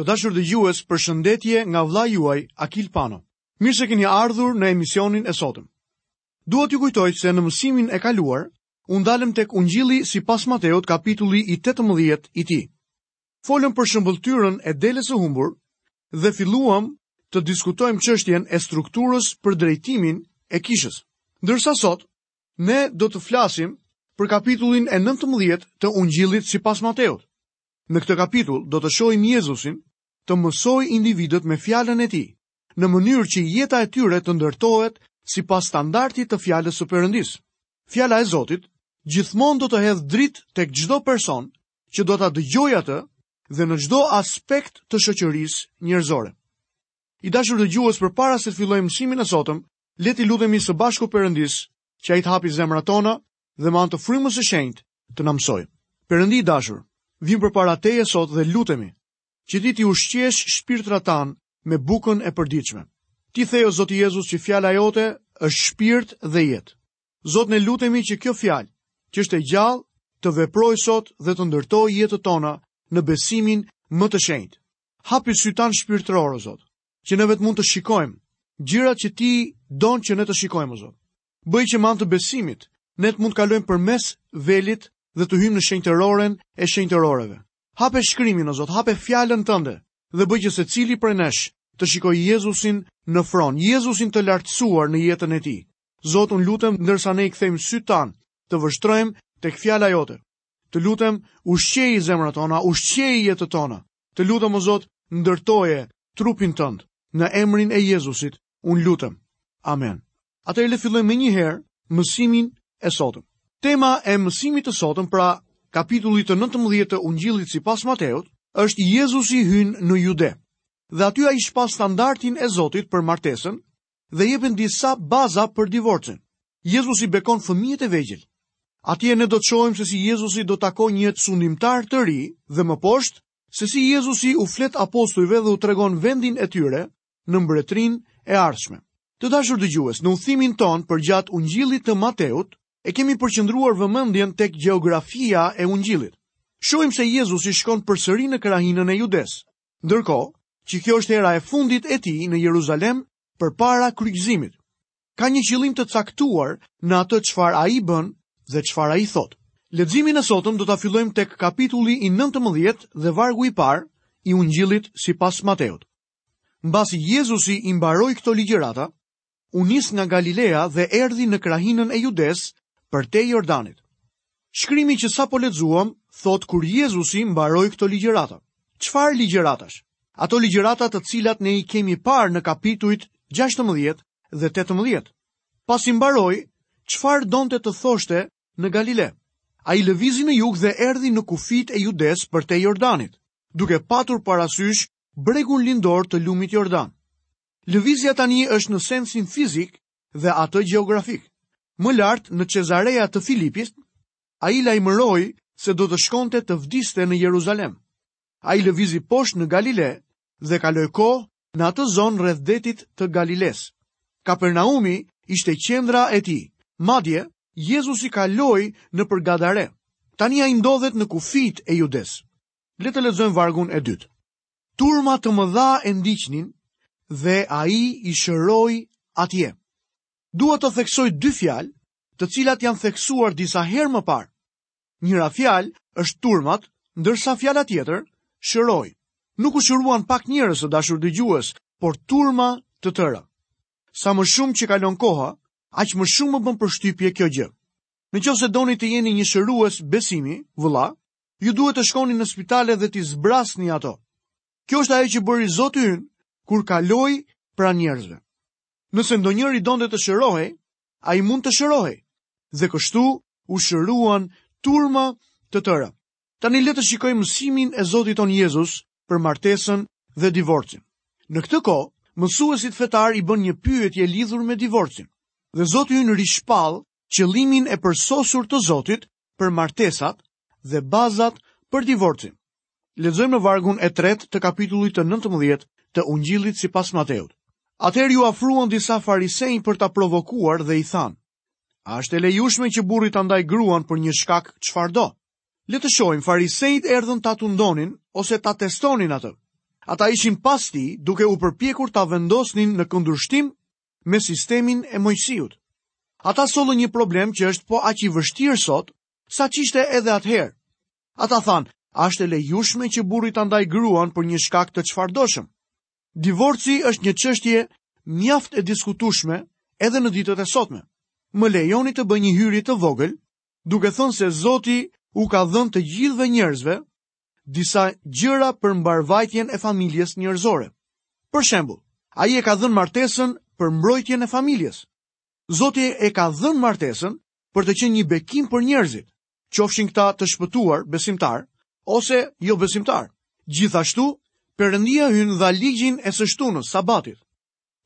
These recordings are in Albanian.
Të dashur dëgjues, përshëndetje nga vëllai juaj Akil Pano. Mirë se keni ardhur në emisionin e sotëm. Dua t'ju kujtoj se në mësimin e kaluar u ndalëm tek Ungjilli sipas Mateut kapitulli i 18 i tij. Folëm për shëmbëlltyrën e delës së humbur dhe filluam të diskutojmë çështjen e strukturës për drejtimin e kishës. Ndërsa sot ne do të flasim për kapitullin e 19 të Ungjillit sipas Mateut. Në këtë kapitull do të shohim Jezusin të mësojë individët me fjalën e tij, në mënyrë që jeta e tyre të ndërtohet sipas standardit të fjalës së Perëndisë. Fjala e Zotit gjithmonë do të hedhë dritë tek çdo person që do ta dëgjojë atë dhe në çdo aspekt të shoqërisë njerëzore. I dashur dëgjues, përpara se të fillojmë mësimin e sotëm, le t'i lutemi së bashku Perëndisë që ai të hapi zemrat tona dhe me anë të frymës së shenjtë të na mësojë. Perëndi i dashur, vijmë përpara teje sot dhe lutemi që ti t'i ushqesh shpirtrat tanë me bukën e përditshme. Ti the, o Zoti Jezus, që fjala jote është shpirt dhe jetë. Zot ne lutemi që kjo fjalë, që është e gjallë, të veprojë sot dhe të ndërtojë jetët tona në besimin më të shenjtë. Hapi sytë tanë shpirtërorë, Zot, që ne vetë mund të shikojmë gjërat që ti don që ne të shikojmë, Zot. Bëj që me anë të besimit, ne të mund të kalojmë përmes velit dhe të hyjmë në shenjtëroren e shenjtëroreve. Hape shkrimin, o Zot, hape fjalën tënde dhe bëj që secili prej nesh të shikojë Jezusin në fron, Jezusin të lartësuar në jetën e tij. Zot, unë lutem ndërsa ne i kthejmë sytë tanë, të vështrojmë tek fjala jote. Të lutem, ushqeji zemrat tona, ushqeji jetët tona, Të lutem o Zot, ndërtoje trupin tënd në emrin e Jezusit. Unë lutem. Amen. Atëherë le të fillojmë menjëherë mësimin e sotëm. Tema e mësimit të sotëm, pra kapitullit të 19 të Ungjillit sipas Mateut, është Jezusi hyn në Jude. Dhe aty ai shpall standardin e Zotit për martesën, dhe jepen disa baza për divorcin. Jezusi bekon fëmijët e vegjël. Atje ne do të shohim se si Jezusi do takojë një sundimtar të ri dhe më poshtë se si Jezusi u flet apostujve dhe u tregon vendin e tyre në mbretërinë e ardhshme. Të dashur dëgjues, në udhëtimin tonë përgjatë ungjillit të Mateut, e kemi përqendruar vëmendjen tek gjeografia e ungjillit. Shohim se Jezusi shkon përsëri në krahinën e Judesë, Ndërkohë, që kjo është hera e fundit e tij në Jeruzalem përpara kryqëzimit. Ka një qëllim të caktuar në atë çfarë ai bën dhe çfarë ai thotë. Leximin e sotëm do ta fillojmë tek kapitulli i 19 dhe vargu i parë i Ungjillit sipas Mateut. Mbasi Jezusi i mbaroi këto ligjërata, U nis nga Galilea dhe erdhi në krahinën e Judesë, përtej Jordanit. Shkrimi që sapo lexuam thotë kur Jezusi mbaroi këto ligjërata. Çfarë ligjëratash? Ato ligjërata të cilat ne i kemi parë në kapitujt 16 dhe 18. Pasi mbaroi çfarë donte të thoshte në Galile, ai lëvizi në jug dhe erdhi në kufijtë e Judesë përtej Jordanit, duke patur parasysh bregun lindor të lumit Jordan. Lëvizja tani është në sensin fizik dhe atë gjeografik. Më lart në Cezarea të Filipit, ai lajmëroi se do të shkonte të vdiste në Jeruzalem. Ai lëvizi poshtë në Galile dhe kaloi kohë në atë zonë rreth detit të Galilesë. Kapernaumi ishte qendra e tij. Madje, Jezusi kaloi nëpër Gadarë. Tani ai ndodhet në kufijtë e Judesë. Le të lexojmë vargun e dytë. Turma të mëdha e ndiqnin dhe ai i shëroi atje. Dua të theksoj dy fjalë, të cilat janë theksuar disa herë më parë. Njëra fjalë është turmat, ndërsa fjala tjetër shëroi. Nuk u shëruan pak njerëz të dashur dëgjues, por turma të tëra. Sa më shumë që kalon koha, aq më shumë më bën përshtypje kjo gjë. Në qoftë se doni të jeni një shërues besimi, vëlla, ju duhet të shkoni në spitale dhe t'i zbrasni ato. Kjo është ajo që bëri Zoti ynë kur kaloi pranë njerëzve. Nëse ndonjëri donte të shërohej, ai mund të shërohej. Dhe kështu u shëruan turma të tëra. Tani le të shikojmë mësimin e Zotit tonë Jezus për martesën dhe divorcin. Në këtë kohë, mësuesit fetarë i bënë një pyetje lidhur me divorcin. Dhe Zoti ynë rishpall qëllimin e përsosur të Zotit për martesat dhe bazat për divorcin. Lexojmë në vargun e tretë të kapitullit të 19 të Ungjillit sipas Mateut. Atëherë iu afruan disa farisenj për ta provokuar dhe i thanë, A është e lejueshme që burri ta ndajë gruan për një shkak çfarëdo? Le të shohim, farisenjtë erdhën t a tundonin ose ta testonin atë. Ata ishin pas tij duke u përpjekur ta vendosnin në kundërshtim me sistemin e Moisiut. Ata sollën një problem që është po aq i vështirë sot, sa ç'ishte edhe atëherë. Ata thanë, a është e lejueshme që burri ta ndajë gruan për një shkak të çfarëdoshëm. Divorci është një çështje mjaft e diskutueshme edhe në ditët e sotme. Më lejoni të bëj një hyrje të vogël, duke thënë se Zoti u ka dhënë të gjithëve njerëzve disa gjëra për mbarëvajtjen e familjes njerëzore. Për shembull, ai e ka dhënë martesën për mbrojtjen e familjes. Zoti e ka dhënë martesën për të qenë një bekim për njerëzit, qofshin këta të shpëtuar besimtarë ose jobesimtarë. Gjithashtu, Perëndia ynë dha ligjin e së shtunës, sabatit,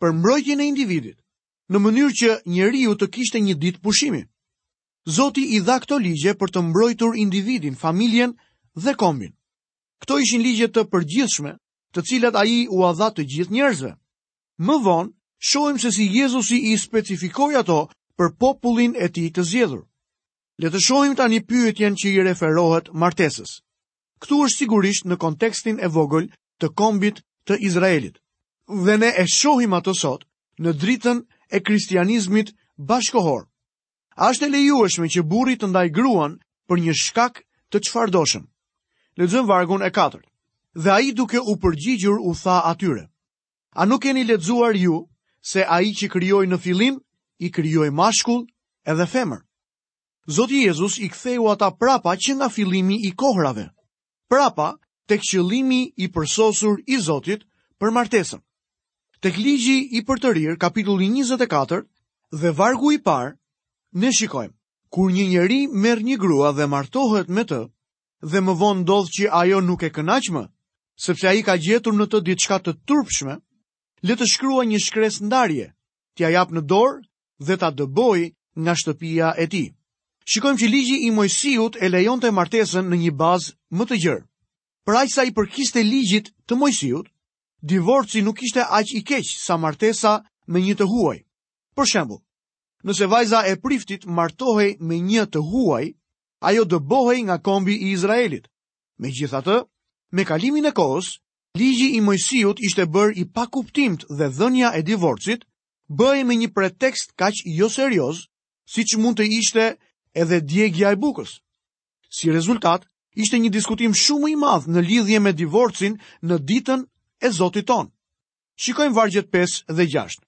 për mbrojtjen e individit, në mënyrë që njeriu të kishte një ditë pushimi. Zoti i dha këto ligje për të mbrojtur individin, familjen dhe kombin. Këto ishin ligje të përgjithshme, të cilat ai ua dha të gjithë njerëzve. Më vonë, shohim se si Jezusi i specifikoi ato për popullin e tij të zgjedhur. Le të shohim tani pyetjen që i referohet martesës. Këtu është sigurisht në kontekstin e vogël të kombit të Izraelit. Dhe ne e shohim ato sot në dritën e kristianizmit bashkëkohor. A është e lejueshme që burri ta ndajë gruan për një shkak të çfarëdoshëm? Lexojmë vargun e 4. Dhe ai duke u përgjigjur u tha atyre: A nuk keni lexuar ju se ai që krijoi në fillim i krijoi mashkull edhe femër? Zoti Jezus i ktheu ata prapa që nga fillimi i kohërave. prapa tek qëllimi i përsosur i Zotit për martesën. Tek ligji i përtërir, kapitulli 24 dhe vargu i parë, ne shikojmë, kur një njeri merr një grua dhe martohet me të, dhe më vonë ndodh që ajo nuk e kënaq më, sepse ai ka gjetur në të diçka të turpshme, le të shkruajë një shkresë ndarje, t'ia japë në dorë dhe ta dëbojë nga shtëpia e tij. Shikojmë që ligji i Mojsiut e lejonte martesën në një bazë më të gjerë. Për aq sa i përkiste ligjit të Mojsiut, divorci nuk ishte aq i keq sa martesa me një të huaj. Për shembull, nëse vajza e priftit martohej me një të huaj, ajo dëbohej nga kombi i Izraelit. Megjithatë, me kalimin e kohës, ligji i Mojsiut ishte bërë i pakuptimtë dhe dhënia e divorcit bëhej me një pretekst kaq joserioz, siç mund të ishte edhe djegja e bukës. Si rezultat, ishte një diskutim shumë i madh në lidhje me divorcin në ditën e Zotit tonë. Shikojmë vargjet 5 dhe 6.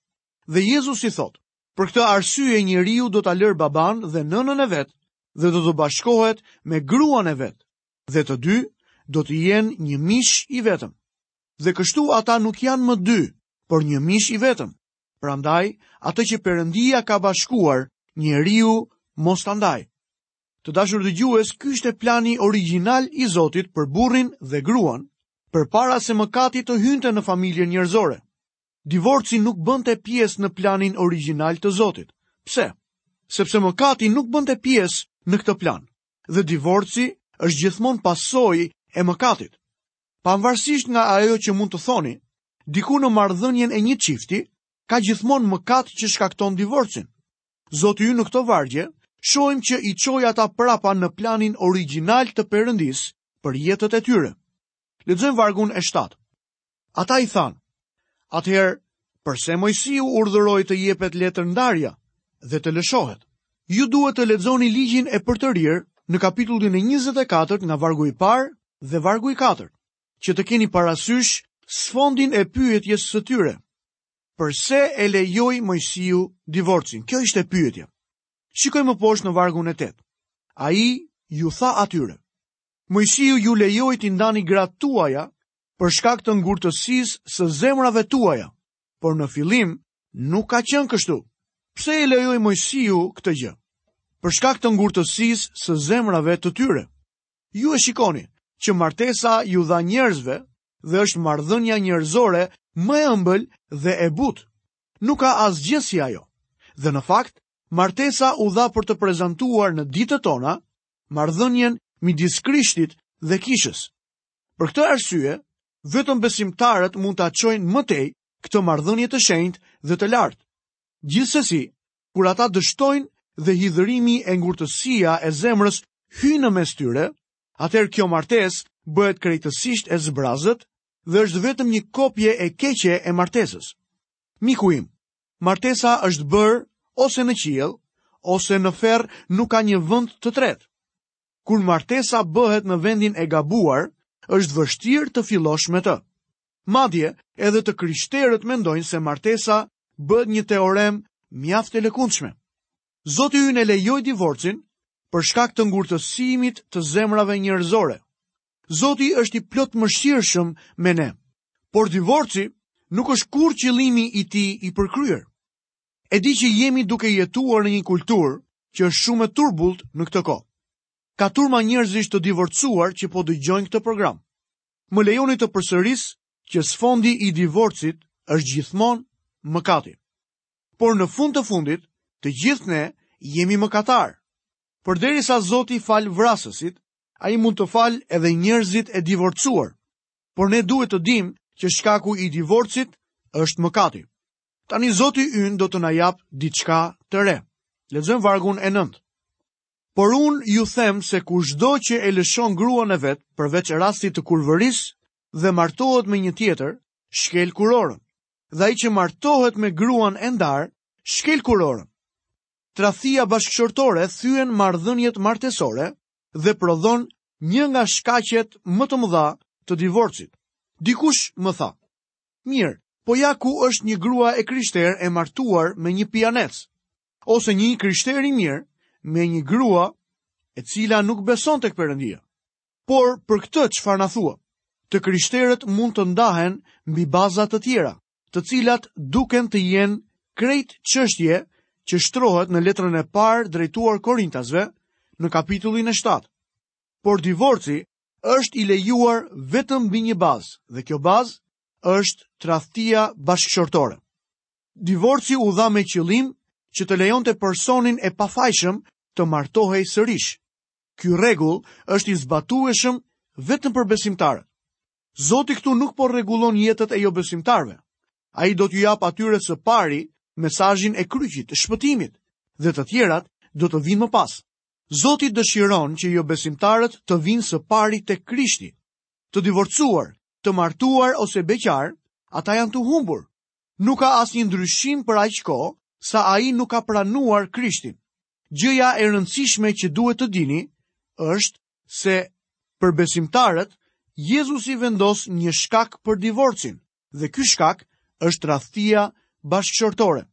Dhe Jezusi thotë, për këtë arsye njeriu do ta lërë babanë dhe nënën e vet dhe do të bashkohet me gruan e vet dhe të dy do të jenë një mish i vetëm. Dhe kështu ata nuk janë më dy, por një mish i vetëm. Prandaj, atë që Perëndia ka bashkuar, njeriu mos ta ndajë. Të dashur dëgjues, ky ishte plani origjinal i Zotit për burrin dhe gruan, përpara se mëkati të hynte në familjen njerëzore. Divorci nuk bënte pjesë në planin origjinal të Zotit. Pse? Sepse mëkati nuk bënte pjesë në këtë plan. Dhe divorci është gjithmonë pasojë e mëkatit. Pavarësisht nga ajo që mund të thoni, diku në marrëdhënien e një çifti ka gjithmonë mëkat që shkakton divorcin. Zoti ynë në këto vargje, shohim që i çoi ata prapa në planin origjinal të Perëndisë për jetët e tyre. Lexojmë vargun e 7. Ata i thanë: Atëherë, përse Moisiu urdhëroi të jepet letër ndarja dhe të lëshohet? Ju duhet të lexoni ligjin e përtërirë në kapitullin e 24 nga vargu i parë dhe vargu i katërt, që të keni parasysh sfondin e pyetjes së tyre. Përse e lejoi Moisiu divorcin? Kjo ishte pyetja. Shikojmë poshtë në vargun e 8. Ai iu tha atyre: Moisiu ju lejoi t'i ndani gratë tuaja për shkak të ngurtësisë së zemrave tuaja, por në fillim nuk ka qenë kështu. Pse e lejoi Moisiu këtë gjë? Për shkak të ngurtësisë së zemrave të tyre. Ju e shikoni që martesa iu dha njerëzve dhe është marrëdhënia njerëzore më e ëmbël dhe e butë. Nuk ka asgjë si ajo. Dhe në fakt, martesa u dha për të prezantuar në ditët tona marrëdhënien midis Krishtit dhe kishës. Për këtë arsye, vetëm besimtarët mund ta çojnë më tej këtë marrëdhënie të shenjtë dhe të lartë. Gjithsesi, kur ata dështojnë dhe hidhërimi e ngurtësia e zemrës hyjnë në mes tyre, atëherë kjo martesë bëhet krejtësisht e zbrazët dhe është vetëm një kopje e keqe e martesës. Miku im, martesa është bërë ose në qiell, ose në ferr nuk ka një vend të tretë. Kur martesa bëhet në vendin e gabuar, është vështirë të fillosh me të. Madje, edhe të krishterët mendojnë se martesa bëhet një teoremë mjaft e lëkundshme. Zoti ynë e lejoi divorcin për shkak të ngurtësimit të zemrave njerëzore. Zoti është i plotmëshirshëm me ne. Por divorci nuk është kurrë qëllimi i tij i përkryer. E di që jemi duke jetuar në një kulturë që është shumë e turbullt në këtë kohë. Ka turma njerëzish të divorcuar që po dëgjojnë këtë program. Më lejoni të përsëris që sfondi i divorcit është gjithmonë mëkati. Por në fund të fundit, të gjithë ne jemi mëkatarë. Por derisa Zoti fal vrasësit, ai mund të falë edhe njerëzit e divorcuar. Por ne duhet të dimë që shkaku i divorcit është mëkati. Tani Zoti ynë do të na japë diçka të re. Lexojmë vargun e 9. Por unë ju them se kushdo që e lëshon gruan e vet përveç rastit të kurvërisë dhe martohet me një tjetër, shkel kurorën. Dhe ai që martohet me gruan e ndarë, shkel kurorën. Tradhtia bashkëshortore thyen marrëdhëniet martesore dhe prodhon një nga shkaqet më të mëdha të divorcit. Dikush më tha, Mirë, po ja ku është një grua e krishterë e martuar me një pijanec, ose një krishterë i mirë me një grua e cila nuk beson tek Perëndia. Por për këtë çfarë na thua? Të krishterët mund të ndahen mbi baza të tjera, të cilat duken të jenë krejt çështje që shtrohet në letrën e parë drejtuar Korintasve në kapitullin e 7. Por divorci është i lejuar vetëm mbi një bazë dhe kjo bazë është tradhtia bashkëshortore. Divorci u dha me qëllim që të lejonte personin e pafajshëm të martohej sërish. Ky rregull është i zbatueshëm vetëm për besimtarët. Zoti këtu nuk po rregullon jetët e jobesimtarëve. Ai do t'ju japë atyre së pari mesazhin e kryqit, shpëtimit, dhe të tjerat do të vijnë më pas. Zoti dëshiron që jobesimtarët të vijnë së pari tek Krishti. Të divorcuar, të martuar ose beqarë, ata janë të humbur. Nuk ka asnjë ndryshim për aq kohë sa ai nuk ka pranuar Krishtin. Gjëja e rëndësishme që duhet të dini është se për besimtarët Jezusi vendos një shkak për divorcin dhe ky shkak është tradhtia bashkëshortore.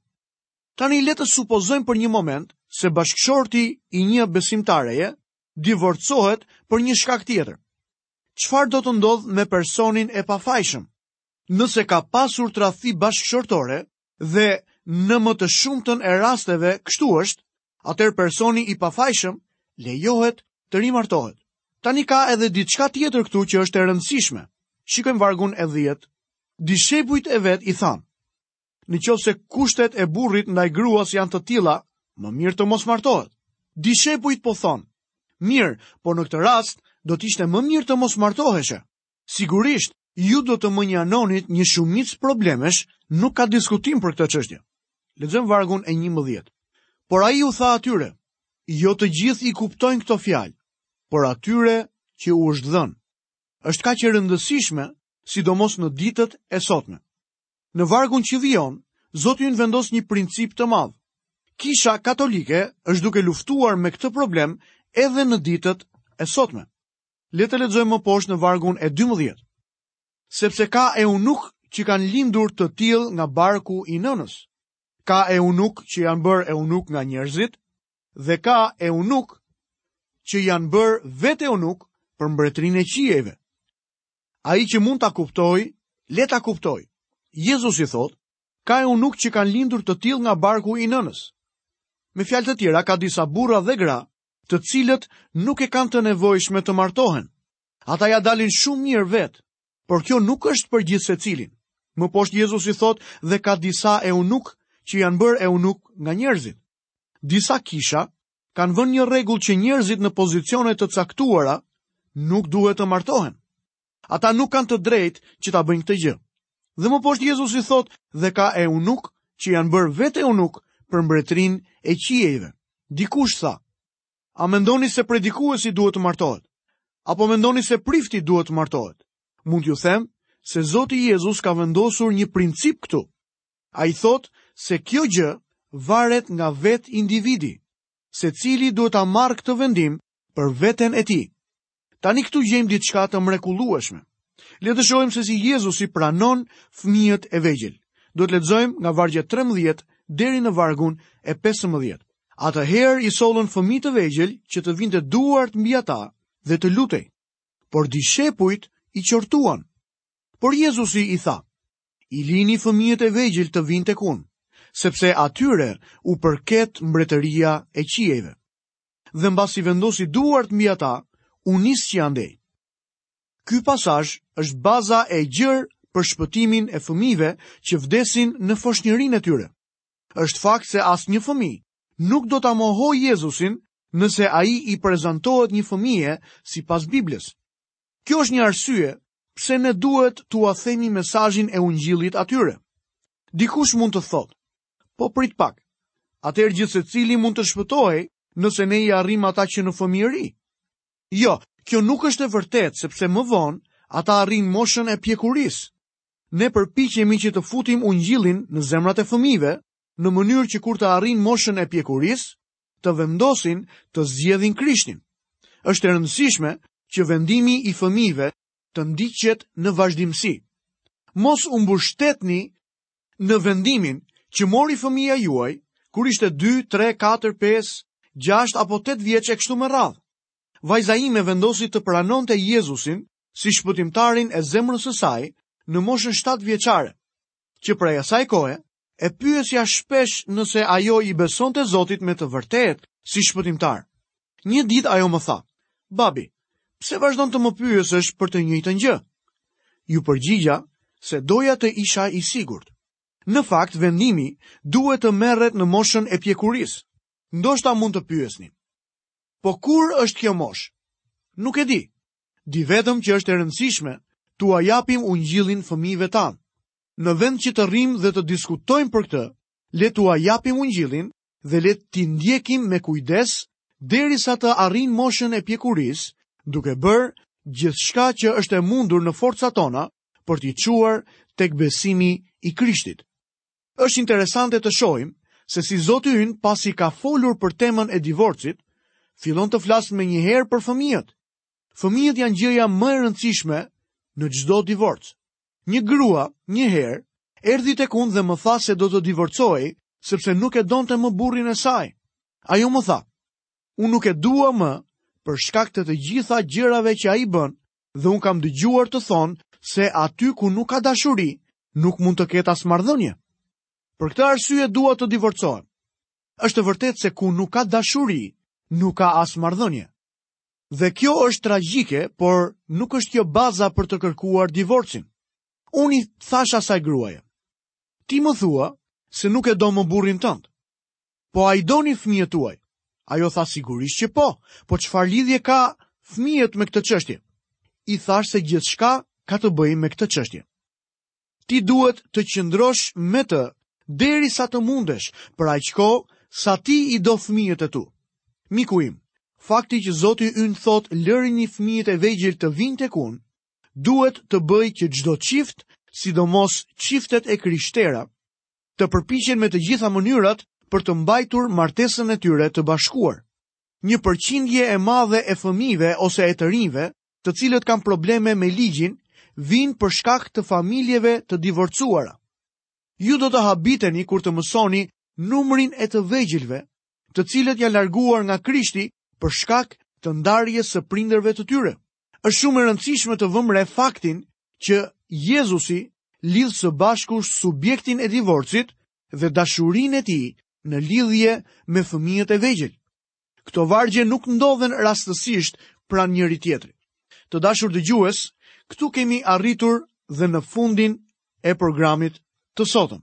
Tani le të supozojmë për një moment se bashkëshorti i një besimtareje divorcohet për një shkak tjetër. Çfarë do të ndodhë me personin e pafajshëm? Nëse ka pasur tradhti bashkëshortore dhe në më të shumtën e rasteve kështu është, atëherë personi i pafajshëm lejohet të rimartohet. Tani ka edhe diçka tjetër këtu që është e rëndësishme. Shikojmë vargun e 10. Dishepujt e vet i thanë: Në qoftë se kushtet e burrit ndaj gruas janë të tilla, më mirë të mos martohet. Dishepujt po thonë, mirë, por në këtë rast do të ishte më mirë të mos martoheshe. Sigurisht, ju do të mënjanonit një shumicë problemesh, nuk ka diskutim për këtë çështje. Lexojmë vargun e njëmbëdhjetë. Por ai u tha atyre, jo të gjithë i kuptojnë këto fjalë, por atyre që u është dhënë. Është kaq e rëndësishme, sidomos në ditët e sotme. Në vargun që vijon, Zoti ynë vendos një princip të madh. Kisha katolike është duke luftuar me këtë problem edhe në ditët e sotme. Le të lexojmë më poshtë në vargun e 12. Sepse ka eunukë që kanë lindur të tillë nga barku i nënës. Ka eunukë që janë bërë eunukë nga njerëzit dhe ka eunukë që janë bërë vetë eunukë për mbretërinë e qiejve. Ai që mund ta kuptojë, le ta kuptojë. Jezusi thotë, ka eunukë që kanë lindur të tillë nga barku i nënës. Me fjalë të tjera, ka disa burra dhe gra, të cilët nuk e kanë të nevojshme të martohen. Ata ia dalin shumë mirë vetë, por kjo nuk është për gjithsecilin. Më poshtë Jezusi thotë dhe ka disa eunukë që janë bërë eunukë nga njerëzit. Disa kisha kanë vënë një rregull që njerëzit në pozicione të caktuara nuk duhet të martohen. Ata nuk kanë të drejtë që ta bëjnë këtë gjë. Dhe më poshtë Jezusi thotë, "Dhe ka eunukë që janë bërë vetë eunukë për mbretërinë e qiejve." Dikush tha, "A mendoni se predikuesi duhet të martohet? Apo mendoni se prifti duhet të martohet?" Mund t'ju them se Zoti Jezus ka vendosur një princip këtu. Ai thotë se kjo gjë varet nga vetë individi, secili duhet ta marrë këtë vendim për veten e tij. Tani këtu gjejmë diçka të mrekullueshme. Le të shohim se si Jezusi pranon fëmijët e vegjël. Do të lexojmë nga vargu 13 deri në vargun e 15. Atëherë i sollën fëmijë të vegjël që të vinte duart mbi ata dhe të lutej. Por dishepujt i qortuan. Por Jezusi tha: I lini fëmijët e vegjël të vijnë tek unë, sepse atyre u përket mbretëria e qiejve. Dhe mbasi vendosi duart mbi ata, u nis që andej. Ky pasazh është baza e gjerë për shpëtimin e fëmijëve që vdesin në foshnjërinë e tyre. Është fakt se asnjë fëmijë nuk do ta mohojë Jezusin nëse ai i prezantohet një fëmije sipas Biblës. Kjo është një arsye pse ne duhet t'ua themi mesazhin e Ungjillit atyre. Dikush mund të thotë, po prit pak, atëherë gjithësecili mund të shpëtohej nëse ne i arrijmë ata që në fëmijëri. Jo, kjo nuk është e vërtetë, sepse më vonë ata arrijnë moshën e pjekurisë. Ne përpiqemi që të futim ungjillin në zemrat e fëmijëve, në mënyrë që kur të arrijnë moshën e pjekurisë, të vendosin të zgjedhin Krishtin. Është e rëndësishme që vendimi i fëmijëve të ndiqet në vazhdimësi. Mos u mbështetni në vendimin që mori fëmija juaj kur ishte 2, 3, 4, 5, 6 apo 8 vjeç e kështu me radhë. Vajza ime vendosi të pranonte Jezusin si shpëtimtarin e zemrës së saj në moshën 7 vjeçare, që prej asaj kohe e pyesja shpesh nëse ajo i besonte Zotit me të vërtetë, si shpëtimtar. Një ditë ajo më tha, Babi, pse vazhdon të më pyesësh për të njëjtën gjë? Iu përgjigja se doja të isha i sigurt. Në fakt, vendimi duhet të merret në moshën e pjekurisë. Ndoshta mund të pyesni. Po kur është kjo moshë? Nuk e di. Di vetëm që është e rëndësishme t'ua japim ungjillin fëmijëve tanë. në vend që të rrimë dhe të diskutojmë për këtë, le t'ua japim ungjillin dhe le t'i ndjekim me kujdes derisa të arrijnë moshën e pjekurisë, duke bërë gjithçka që është e mundur në forcat tona për t'i çuar tek besimi i Krishtit. Është interesante të shohim se si Zoti ynë pasi ka folur për temën e divorcit, fillon të flasë menjëherë për fëmijët. Fëmijët janë gjëja më e rëndësishme në çdo divorc. Një grua, një herë, erdhi tek unë dhe më tha se do të divorcohej, sepse nuk e donte më burrin e saj. Ajo më tha, unë nuk e dua më për shkak të të gjitha gjërave që ai bën dhe unë kam dëgjuar të thonë se aty ku nuk ka dashuri, nuk mund të ketë as marrëdhënie. Për këtë arsye dua të divorcohem. Është e vërtetë se ku nuk ka dashuri, nuk ka as marrëdhënie. Dhe kjo është tragjike, por nuk është kjo baza për të kërkuar divorcin. Unë i thashë asaj gruaje. Ti më thua se nuk e do më burrin tënd. Po a i doni fëmijët tuaj? Ajo tha sigurisht që po, po çfarë lidhje ka fëmijët me këtë çështje? I thashë se gjithçka ka të bëjë me këtë qështje. Ti duhet të qëndrosh me të derisa të mundesh, për aq kohë sa ti i do fëmijët e tu. Miku im, fakti që Zoti ynë thotë lërini fëmijët e vegjël të vijnë tek unë, duhet të bëjë që çdo çift, sidomos çiftet e krishtera, të përpiqen me të gjitha mënyrat për të mbajtur martesën e tyre të bashkuar. Një përqindje e madhe e fëmijëve ose e të rinjve të cilët kanë probleme me ligjin, vijnë për shkak të familjeve të divorcuara. Ju do të habiteni kur të mësoni numrin e të vegjëlve, të cilët janë larguar nga Krishti për shkak të ndarjes së prindërve të tyre. Është shumë e rëndësishme të vëmë re faktin që Jezusi lidh së bashku subjektin e divorcit dhe dashurinë e tij në lidhje me fëmijët e vegjël. Këto vargje nuk ndodhen rastësisht pranë njëri-tjetrit. Të dashur dëgjues, këtu kemi arritur dhe në fundin e programit të sotëm.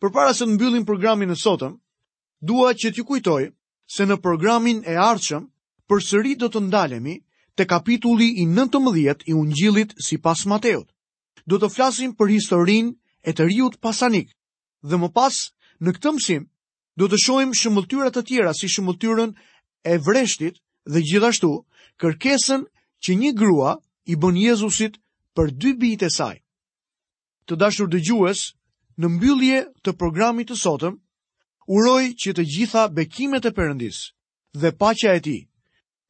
Përpara se të mbyllim programin e sotëm, dua që t'ju kujtoj se në programin e ardhshëm përsëri do të ndalemi te kapitulli i 19 i ungjillit sipas Mateut. Do të flasim për historinë e të riut pasanik dhe më pas në këtë mësim Do të shohim shëmbëlltyra të tjera si shëmbëlltyrën e vreshtit dhe gjithashtu kërkesën që një grua i bën Jezusit për dy bijtë e saj. Të dashur dëgjues, në mbyllje të programit të sotëm, uroj që të gjitha bekimet e Perëndisë dhe paqja e tij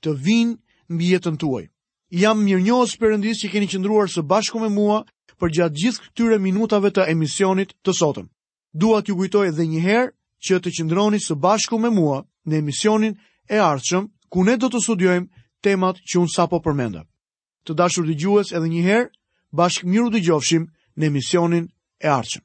të vijnë mbi jetën tuaj. Jam mirënjohës Perëndisë që keni qëndruar së bashku me mua përgjatë gjithë këtyre minutave të emisionit të sotëm. Dua t'ju kujtoj edhe një herë që të qëndroni së bashku me mua në emisionin e ardhshëm ku ne do të studiojmë temat që unë sapo përmenda. Të dashur dëgjues edhe një herë, bashkë mirudëgjofshim në emisionin e ardhshëm.